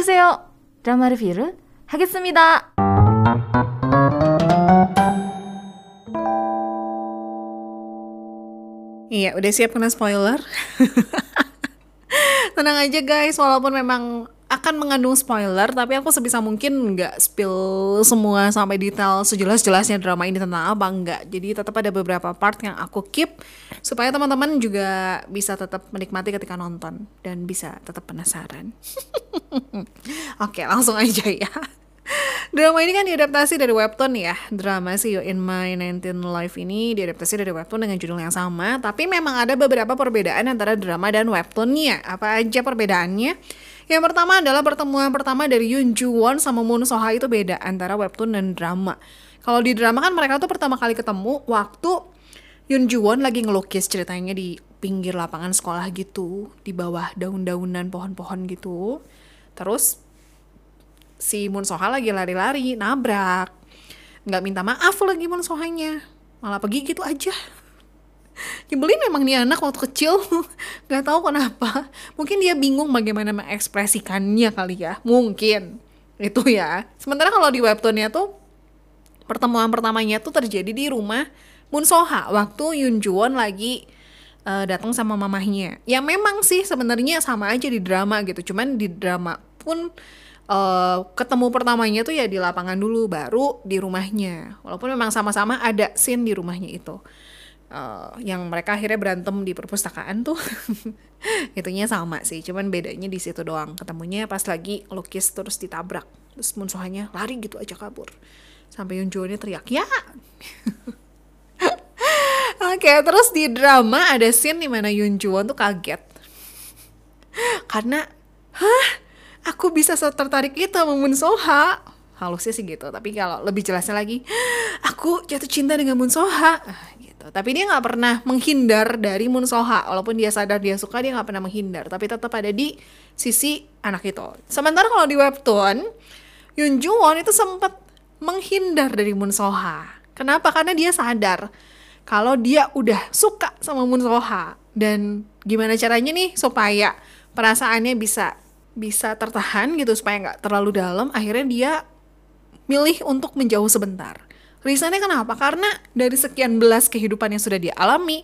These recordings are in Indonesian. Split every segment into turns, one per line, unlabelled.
오세요. 드라마 리뷰를 하겠습니다.
Iya, udah siap kena spoiler? Tenang aja guys, walaupun memang akan mengandung spoiler, tapi aku sebisa mungkin nggak spill semua sampai detail sejelas-jelasnya drama ini tentang apa nggak. Jadi tetap ada beberapa part yang aku keep supaya teman-teman juga bisa tetap menikmati ketika nonton dan bisa tetap penasaran. Oke, langsung aja ya. Drama ini kan diadaptasi dari webtoon ya. Drama See You In My 19 Life ini diadaptasi dari webtoon dengan judul yang sama. Tapi memang ada beberapa perbedaan antara drama dan webtoonnya. Apa aja perbedaannya? Yang pertama adalah pertemuan pertama dari Yoon Joo Won sama Moon Soha itu beda antara webtoon dan drama. Kalau di drama kan mereka tuh pertama kali ketemu waktu Yoon Joo Won lagi ngelukis ceritanya di pinggir lapangan sekolah gitu, di bawah daun-daunan pohon-pohon gitu. Terus si Moon Soha lagi lari-lari, nabrak. Nggak minta maaf lagi Moon Sohanya. Malah pergi gitu aja. Nyebelin memang nih anak waktu kecil. Nggak tahu kenapa. Mungkin dia bingung bagaimana mengekspresikannya kali ya. Mungkin. Itu ya. Sementara kalau di webtoonnya tuh, pertemuan pertamanya tuh terjadi di rumah Moon Soha. Waktu Yoon Juwon lagi uh, datang sama mamahnya. Ya memang sih sebenarnya sama aja di drama gitu. Cuman di drama pun uh, ketemu pertamanya tuh ya di lapangan dulu baru di rumahnya walaupun memang sama-sama ada scene di rumahnya itu uh, yang mereka akhirnya berantem di perpustakaan tuh. Itunya sama sih cuman bedanya di situ doang. Ketemunya pas lagi lukis terus ditabrak. Terus musuhannya lari gitu aja kabur. Sampai Yunjo ini teriak ya! Oke, okay, terus di drama ada scene di mana Yoon Won tuh kaget. Karena, hah, aku bisa tertarik itu sama Moon Soha halusnya sih gitu. Tapi kalau lebih jelasnya lagi aku jatuh cinta dengan Moon Soha. Ah, gitu. Tapi dia nggak pernah menghindar dari Moon Soha. Walaupun dia sadar dia suka dia nggak pernah menghindar. Tapi tetap ada di sisi anak itu. Sementara kalau di webtoon Yun Won itu sempat menghindar dari Moon Soha. Kenapa? Karena dia sadar kalau dia udah suka sama Moon Soha. Dan gimana caranya nih supaya perasaannya bisa bisa tertahan gitu supaya nggak terlalu dalam akhirnya dia milih untuk menjauh sebentar Reasonnya kenapa? Karena dari sekian belas kehidupan yang sudah dia alami,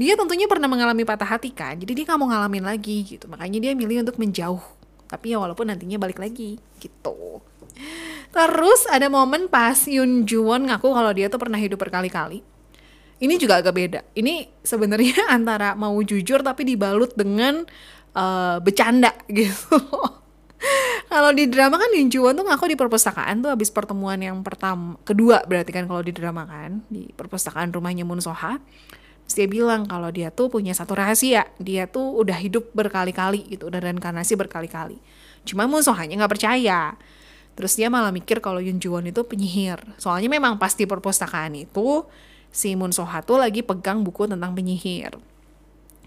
dia tentunya pernah mengalami patah hati kan, jadi dia nggak mau ngalamin lagi gitu. Makanya dia milih untuk menjauh. Tapi ya walaupun nantinya balik lagi gitu. Terus ada momen pas Yun Juwon ngaku kalau dia tuh pernah hidup berkali-kali. Ini juga agak beda. Ini sebenarnya antara mau jujur tapi dibalut dengan uh, bercanda gitu. Kalau di drama kan Yun Juwon tuh ngaku di perpustakaan tuh habis pertemuan yang pertama kedua berarti kan kalau di drama kan di perpustakaan rumahnya Moon Soha Terus dia bilang kalau dia tuh punya satu rahasia, dia tuh udah hidup berkali-kali gitu, udah reinkarnasi berkali-kali. Cuma Moon Sohanya nggak percaya. Terus dia malah mikir kalau Yun itu penyihir. Soalnya memang pasti perpustakaan itu si Moon Soha tuh lagi pegang buku tentang penyihir.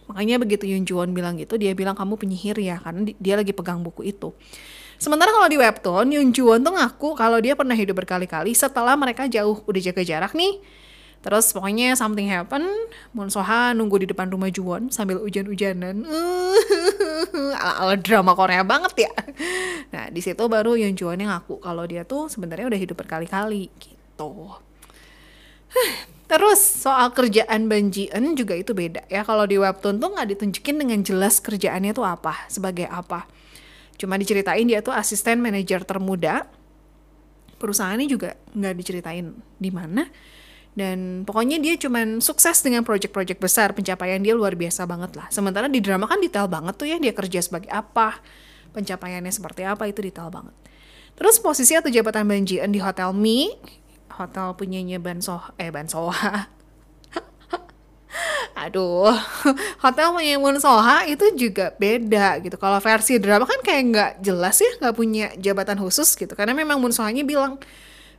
Makanya begitu Yun Juwon bilang gitu, dia bilang kamu penyihir ya, karena dia lagi pegang buku itu. Sementara kalau di webtoon, Yun Juwon tuh ngaku kalau dia pernah hidup berkali-kali setelah mereka jauh, udah jaga jarak nih. Terus pokoknya something happen, Moon Soha nunggu di depan rumah Juwon sambil hujan-hujanan. Ala-ala drama Korea banget ya. Nah, di situ baru Yun Juwon yang ngaku kalau dia tuh sebenarnya udah hidup berkali-kali gitu. Terus soal kerjaan Banjian juga itu beda ya. Kalau di webtoon tuh nggak ditunjukin dengan jelas kerjaannya tuh apa, sebagai apa. Cuma diceritain dia tuh asisten manajer termuda. Perusahaannya juga nggak diceritain di mana. Dan pokoknya dia cuman sukses dengan project-project besar, pencapaian dia luar biasa banget lah. Sementara di drama kan detail banget tuh ya, dia kerja sebagai apa, pencapaiannya seperti apa, itu detail banget. Terus posisi atau jabatan Banjian di Hotel Mi hotel punyanya Ban Soha, eh Ban Soha. Aduh, hotel punya Soha itu juga beda gitu. Kalau versi drama kan kayak nggak jelas ya, nggak punya jabatan khusus gitu. Karena memang Moon Sohanya bilang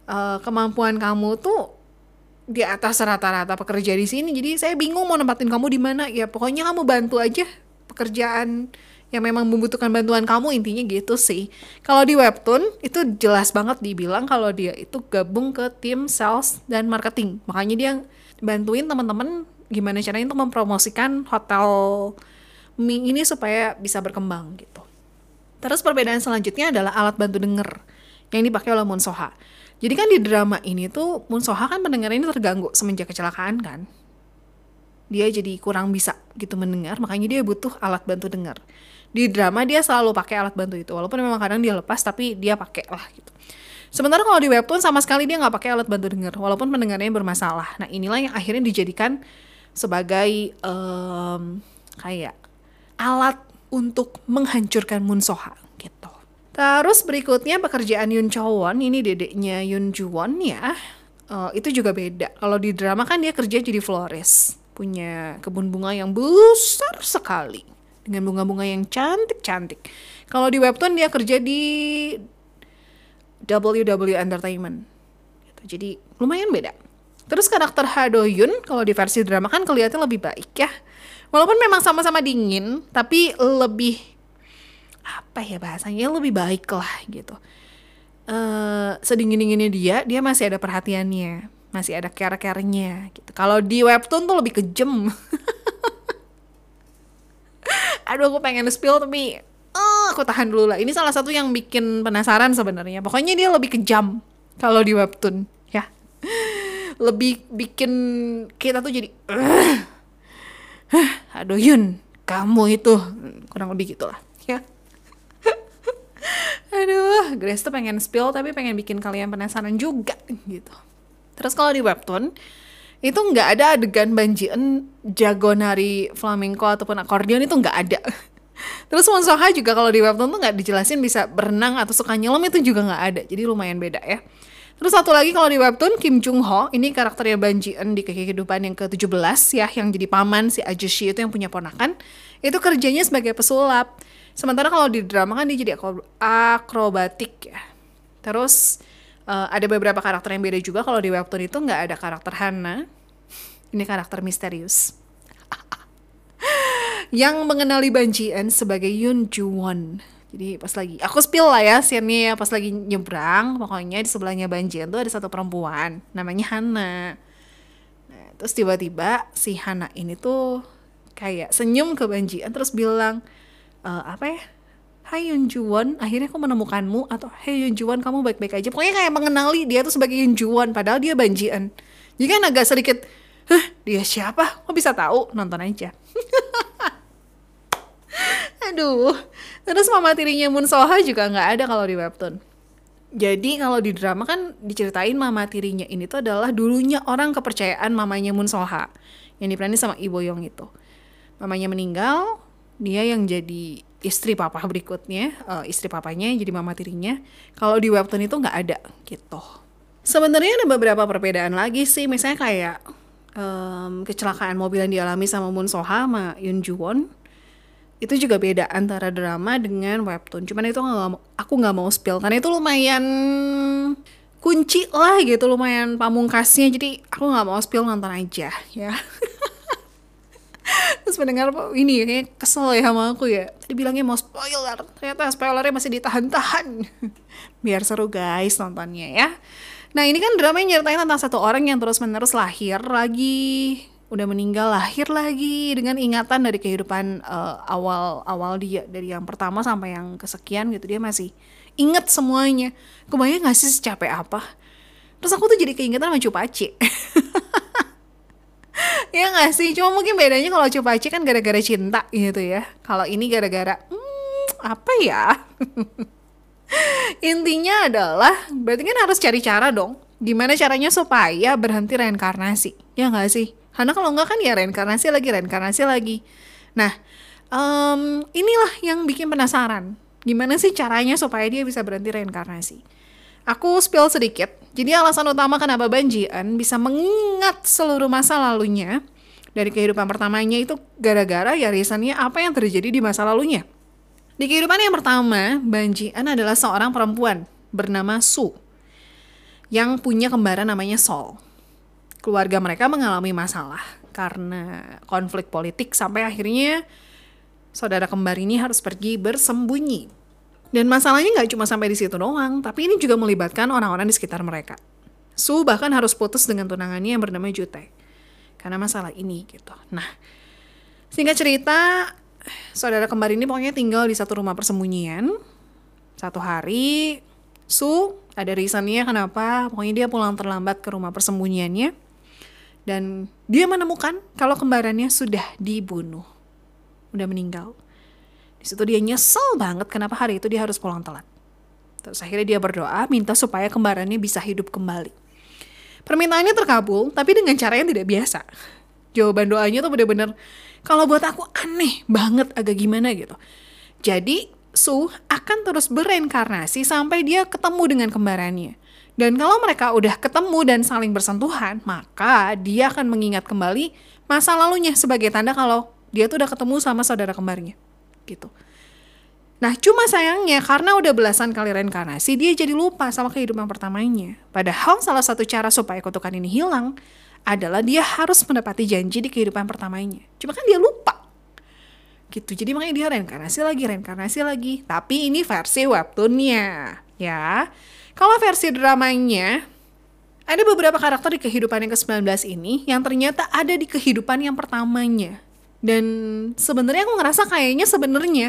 e, kemampuan kamu tuh di atas rata-rata pekerja di sini. Jadi saya bingung mau nempatin kamu di mana. Ya pokoknya kamu bantu aja pekerjaan yang memang membutuhkan bantuan kamu intinya gitu sih. Kalau di webtoon itu jelas banget dibilang kalau dia itu gabung ke tim sales dan marketing. Makanya dia bantuin teman-teman gimana caranya untuk mempromosikan hotel mie ini supaya bisa berkembang gitu. Terus perbedaan selanjutnya adalah alat bantu denger yang dipakai oleh Moon. Jadi kan di drama ini tuh Moon Soha kan ini terganggu semenjak kecelakaan kan. Dia jadi kurang bisa gitu mendengar, makanya dia butuh alat bantu dengar. Di drama dia selalu pakai alat bantu itu, walaupun memang kadang dia lepas tapi dia pakai lah gitu. Sementara kalau di webtoon sama sekali dia nggak pakai alat bantu dengar, walaupun pendengarnya bermasalah. Nah inilah yang akhirnya dijadikan sebagai um, kayak alat untuk menghancurkan Moon Soha gitu. Terus berikutnya pekerjaan Yun Chowon, ini dedeknya Yun Juwon ya. Uh, itu juga beda. Kalau di drama kan dia kerja jadi florist, punya kebun bunga yang besar sekali dengan bunga-bunga yang cantik-cantik. Kalau di webtoon dia kerja di WW Entertainment. Gitu. Jadi lumayan beda. Terus karakter Ha Do Yun kalau di versi drama kan kelihatan lebih baik ya. Walaupun memang sama-sama dingin, tapi lebih apa ya bahasanya lebih baik lah gitu uh, sedingin dinginnya dia dia masih ada perhatiannya masih ada care-carenya gitu kalau di webtoon tuh lebih kejem aduh aku pengen spill tapi uh, aku tahan dulu lah. Ini salah satu yang bikin penasaran sebenarnya. Pokoknya dia lebih kejam kalau di webtoon ya. Lebih bikin kita tuh jadi uh, aduh Yun kamu itu kurang lebih gitulah ya. Aduh, Grace tuh pengen spill tapi pengen bikin kalian penasaran juga gitu. Terus kalau di webtoon itu nggak ada adegan banjian jago nari flamenco ataupun akordeon itu nggak ada. Terus Won Soha juga kalau di webtoon tuh nggak dijelasin bisa berenang atau suka nyelam itu juga nggak ada. Jadi lumayan beda ya. Terus satu lagi kalau di webtoon Kim Jung Ho ini karakternya Banjian di kehidupan yang ke-17 ya yang jadi paman si Ajushi itu yang punya ponakan itu kerjanya sebagai pesulap. Sementara kalau di drama kan dia jadi akrobatik ya. Terus uh, ada beberapa karakter yang beda juga kalau di webtoon itu nggak ada karakter Hana. Ini karakter misterius. yang mengenali Banjian sebagai Yun Juwon. Jadi pas lagi aku spill lah ya scene pas lagi nyebrang pokoknya di sebelahnya Banjian tuh ada satu perempuan namanya Hana. Nah, terus tiba-tiba si Hana ini tuh kayak senyum ke Banjian terus bilang uh, apa ya Hai Yun Juwon, akhirnya aku menemukanmu atau Hey Yun Juwon, kamu baik-baik aja. Pokoknya kayak mengenali dia tuh sebagai Yun Juwon, padahal dia banjian. Jadi kan agak sedikit, Hah, dia siapa? Kok bisa tahu? Nonton aja. Aduh, terus mama tirinya Moon Soha juga nggak ada kalau di webtoon. Jadi kalau di drama kan diceritain mama tirinya ini tuh adalah dulunya orang kepercayaan mamanya Moon Soha yang diperanin sama Ibo Yong itu. Mamanya meninggal, dia yang jadi istri papa berikutnya uh, istri papanya jadi mama tirinya kalau di webtoon itu nggak ada gitu. Sebenarnya ada beberapa perbedaan lagi sih misalnya kayak um, kecelakaan mobil yang dialami sama Moon Soha sama Yoon Won itu juga beda antara drama dengan webtoon. Cuman itu gak, aku nggak mau spill karena itu lumayan kunci lah gitu lumayan pamungkasnya. Jadi aku nggak mau spill nonton aja ya terus mendengar ini kayak kesel ya sama aku ya. Tadi bilangnya mau spoiler ternyata spoilernya masih ditahan-tahan. Biar seru guys nontonnya ya. Nah ini kan drama yang nyeritain tentang satu orang yang terus menerus lahir lagi udah meninggal lahir lagi dengan ingatan dari kehidupan uh, awal awal dia dari yang pertama sampai yang kesekian gitu dia masih inget semuanya. Kebayang gak sih secapek apa? Terus aku tuh jadi keingetan sama Cupaci ya nggak sih? Cuma mungkin bedanya kalau Cupaci kan gara-gara cinta gitu ya. Kalau ini gara-gara hmm, apa ya? Intinya adalah berarti kan harus cari cara dong. Gimana caranya supaya berhenti reinkarnasi? Ya nggak sih? Karena kalau nggak kan ya reinkarnasi lagi reinkarnasi lagi. Nah um, inilah yang bikin penasaran. Gimana sih caranya supaya dia bisa berhenti reinkarnasi Aku spill sedikit. Jadi alasan utama kenapa Banjian bisa mengingat seluruh masa lalunya dari kehidupan pertamanya itu gara-gara ya risannya apa yang terjadi di masa lalunya. Di kehidupan yang pertama, Banjian adalah seorang perempuan bernama Su yang punya kembaran namanya Sol. Keluarga mereka mengalami masalah karena konflik politik sampai akhirnya saudara kembar ini harus pergi bersembunyi dan masalahnya nggak cuma sampai di situ doang, tapi ini juga melibatkan orang-orang di sekitar mereka. Su bahkan harus putus dengan tunangannya yang bernama Jute. Karena masalah ini gitu. Nah, singkat cerita, saudara kembar ini pokoknya tinggal di satu rumah persembunyian. Satu hari, Su ada reasonnya kenapa, pokoknya dia pulang terlambat ke rumah persembunyiannya. Dan dia menemukan kalau kembarannya sudah dibunuh. Udah meninggal. Di situ dia nyesel banget kenapa hari itu dia harus pulang telat. Terus akhirnya dia berdoa minta supaya kembarannya bisa hidup kembali. Permintaannya terkabul, tapi dengan cara yang tidak biasa. Jawaban doanya tuh bener-bener, kalau buat aku aneh banget, agak gimana gitu. Jadi, Su akan terus bereinkarnasi sampai dia ketemu dengan kembarannya. Dan kalau mereka udah ketemu dan saling bersentuhan, maka dia akan mengingat kembali masa lalunya sebagai tanda kalau dia tuh udah ketemu sama saudara kembarnya. Gitu. Nah, cuma sayangnya karena udah belasan kali reinkarnasi, dia jadi lupa sama kehidupan pertamanya. Padahal salah satu cara supaya kutukan ini hilang adalah dia harus menepati janji di kehidupan pertamanya. Cuma kan dia lupa. Gitu, jadi makanya dia reinkarnasi lagi, reinkarnasi lagi. Tapi ini versi webtoonnya, ya. Kalau versi dramanya, ada beberapa karakter di kehidupan yang ke-19 ini yang ternyata ada di kehidupan yang pertamanya. Dan sebenarnya aku ngerasa kayaknya sebenarnya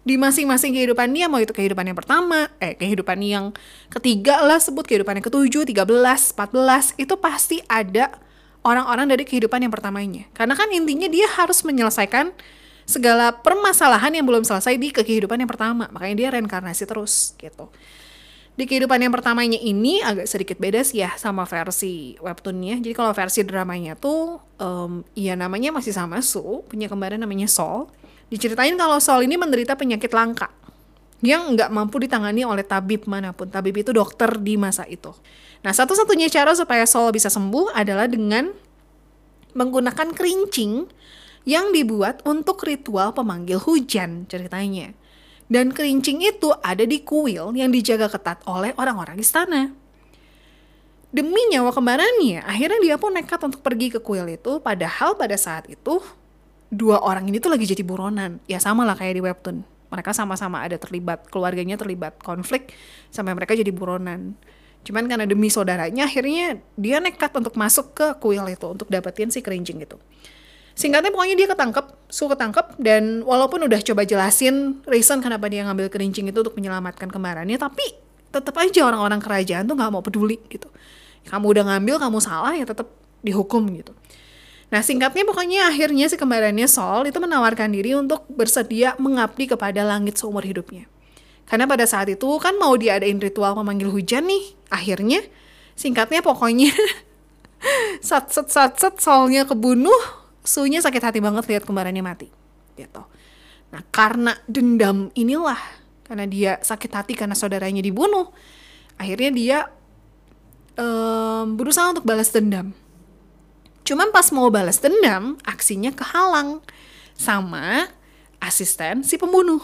di masing-masing kehidupan dia mau itu kehidupan yang pertama eh kehidupan yang ketiga lah sebut kehidupan yang ketujuh tiga belas empat belas itu pasti ada orang-orang dari kehidupan yang pertamanya. Karena kan intinya dia harus menyelesaikan segala permasalahan yang belum selesai di kehidupan yang pertama. Makanya dia reinkarnasi terus gitu di kehidupan yang pertamanya ini agak sedikit beda sih ya sama versi webtoonnya jadi kalau versi dramanya tuh um, ya namanya masih sama Su punya kembaran namanya Sol Diceritain kalau Sol ini menderita penyakit langka yang nggak mampu ditangani oleh tabib mana pun. Tabib itu dokter di masa itu. Nah, satu-satunya cara supaya Sol bisa sembuh adalah dengan menggunakan kerincing yang dibuat untuk ritual pemanggil hujan ceritanya. Dan kerincing itu ada di kuil yang dijaga ketat oleh orang-orang istana. Demi nyawa kembarannya, akhirnya dia pun nekat untuk pergi ke kuil itu, padahal pada saat itu dua orang ini tuh lagi jadi buronan. Ya sama lah kayak di webtoon. Mereka sama-sama ada terlibat, keluarganya terlibat konflik sampai mereka jadi buronan. Cuman karena demi saudaranya akhirnya dia nekat untuk masuk ke kuil itu untuk dapetin si kerincing itu. Singkatnya pokoknya dia ketangkep, Su ketangkep dan walaupun udah coba jelasin reason kenapa dia ngambil kerincing itu untuk menyelamatkan kembarannya, tapi tetap aja orang-orang kerajaan tuh nggak mau peduli gitu. Kamu udah ngambil, kamu salah ya tetap dihukum gitu. Nah singkatnya pokoknya akhirnya si kembarannya Sol itu menawarkan diri untuk bersedia mengabdi kepada langit seumur hidupnya. Karena pada saat itu kan mau diadain ritual memanggil hujan nih. Akhirnya singkatnya pokoknya sat sat sat sat Solnya kebunuh, Sunya sakit hati banget lihat kembarannya mati. Gitu. Nah karena dendam inilah, karena dia sakit hati karena saudaranya dibunuh, akhirnya dia um, berusaha untuk balas dendam Cuman pas mau balas dendam, aksinya kehalang sama asisten si pembunuh.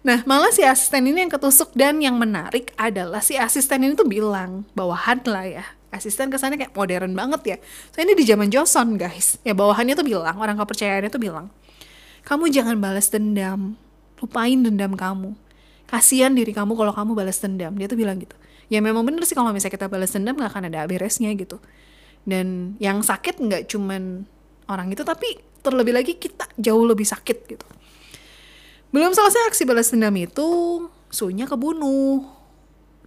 Nah, malah si asisten ini yang ketusuk dan yang menarik adalah si asisten ini tuh bilang, bawahan lah ya. Asisten kesannya kayak modern banget ya. So ini di zaman Johnson guys. Ya bawahannya tuh bilang, orang kepercayaannya tuh bilang, kamu jangan balas dendam, lupain dendam kamu. Kasihan diri kamu kalau kamu balas dendam. Dia tuh bilang gitu. Ya memang bener sih kalau misalnya kita balas dendam gak akan ada beresnya gitu dan yang sakit nggak cuman orang itu tapi terlebih lagi kita jauh lebih sakit gitu belum selesai aksi balas dendam itu sunya kebunuh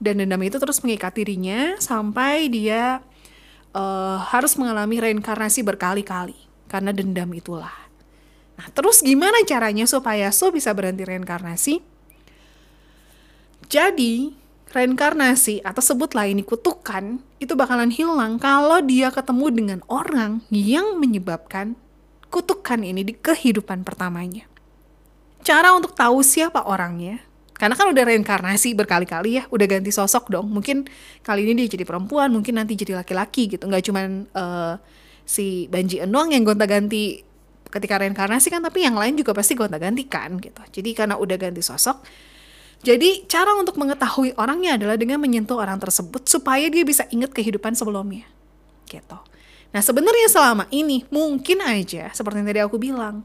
dan dendam itu terus mengikat dirinya sampai dia uh, harus mengalami reinkarnasi berkali-kali karena dendam itulah. Nah, terus gimana caranya supaya Su bisa berhenti reinkarnasi? Jadi, reinkarnasi atau sebutlah ini kutukan itu bakalan hilang kalau dia ketemu dengan orang yang menyebabkan kutukan ini di kehidupan pertamanya. Cara untuk tahu siapa orangnya, karena kan udah reinkarnasi berkali-kali ya, udah ganti sosok dong. Mungkin kali ini dia jadi perempuan, mungkin nanti jadi laki-laki gitu. Nggak cuman uh, si Banji Enong yang gonta-ganti ketika reinkarnasi kan, tapi yang lain juga pasti gonta-ganti kan gitu. Jadi karena udah ganti sosok, jadi cara untuk mengetahui orangnya adalah dengan menyentuh orang tersebut supaya dia bisa ingat kehidupan sebelumnya. Gitu. Nah sebenarnya selama ini mungkin aja seperti yang tadi aku bilang,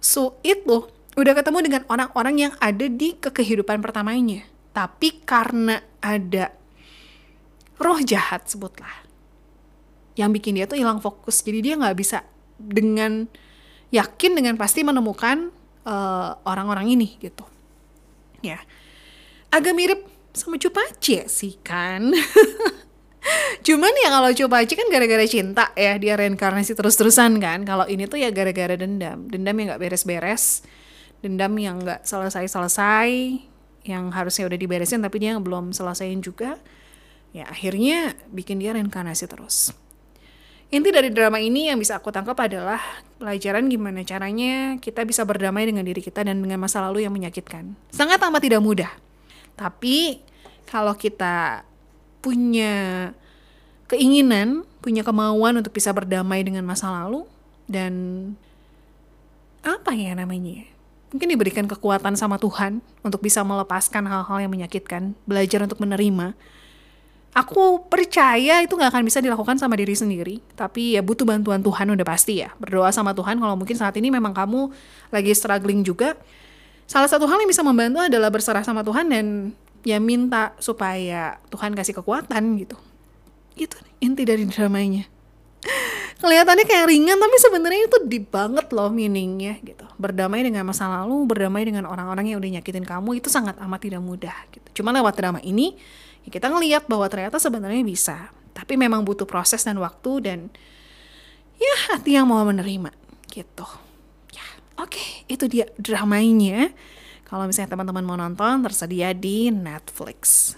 Su itu udah ketemu dengan orang-orang yang ada di kehidupan pertamanya. Tapi karena ada roh jahat sebutlah, yang bikin dia tuh hilang fokus. Jadi dia nggak bisa dengan yakin dengan pasti menemukan eh, orang-orang ini gitu. Ya, agak mirip sama Cupaci sih kan. Cuman ya kalau Cupaci kan gara-gara cinta ya dia reinkarnasi terus-terusan kan. Kalau ini tuh ya gara-gara dendam, dendam yang nggak beres-beres, dendam yang nggak selesai-selesai, yang harusnya udah diberesin tapi dia belum selesaiin juga. Ya akhirnya bikin dia reinkarnasi terus. Inti dari drama ini yang bisa aku tangkap adalah pelajaran gimana caranya kita bisa berdamai dengan diri kita dan dengan masa lalu yang menyakitkan. Sangat amat tidak mudah. Tapi kalau kita punya keinginan, punya kemauan untuk bisa berdamai dengan masa lalu dan apa ya namanya? Mungkin diberikan kekuatan sama Tuhan untuk bisa melepaskan hal-hal yang menyakitkan, belajar untuk menerima. Aku percaya itu nggak akan bisa dilakukan sama diri sendiri, tapi ya butuh bantuan Tuhan udah pasti ya. Berdoa sama Tuhan kalau mungkin saat ini memang kamu lagi struggling juga. Salah satu hal yang bisa membantu adalah berserah sama Tuhan dan ya minta supaya Tuhan kasih kekuatan gitu. Itu inti dari dramanya. Kelihatannya kayak ringan tapi sebenarnya itu deep banget loh meaningnya gitu. Berdamai dengan masa lalu, berdamai dengan orang-orang yang udah nyakitin kamu itu sangat amat tidak mudah gitu. Cuma lewat drama ini ya kita ngelihat bahwa ternyata sebenarnya bisa. Tapi memang butuh proses dan waktu dan ya hati yang mau menerima gitu. Ya, oke, itu dia dramanya. Kalau misalnya teman-teman mau nonton tersedia di Netflix.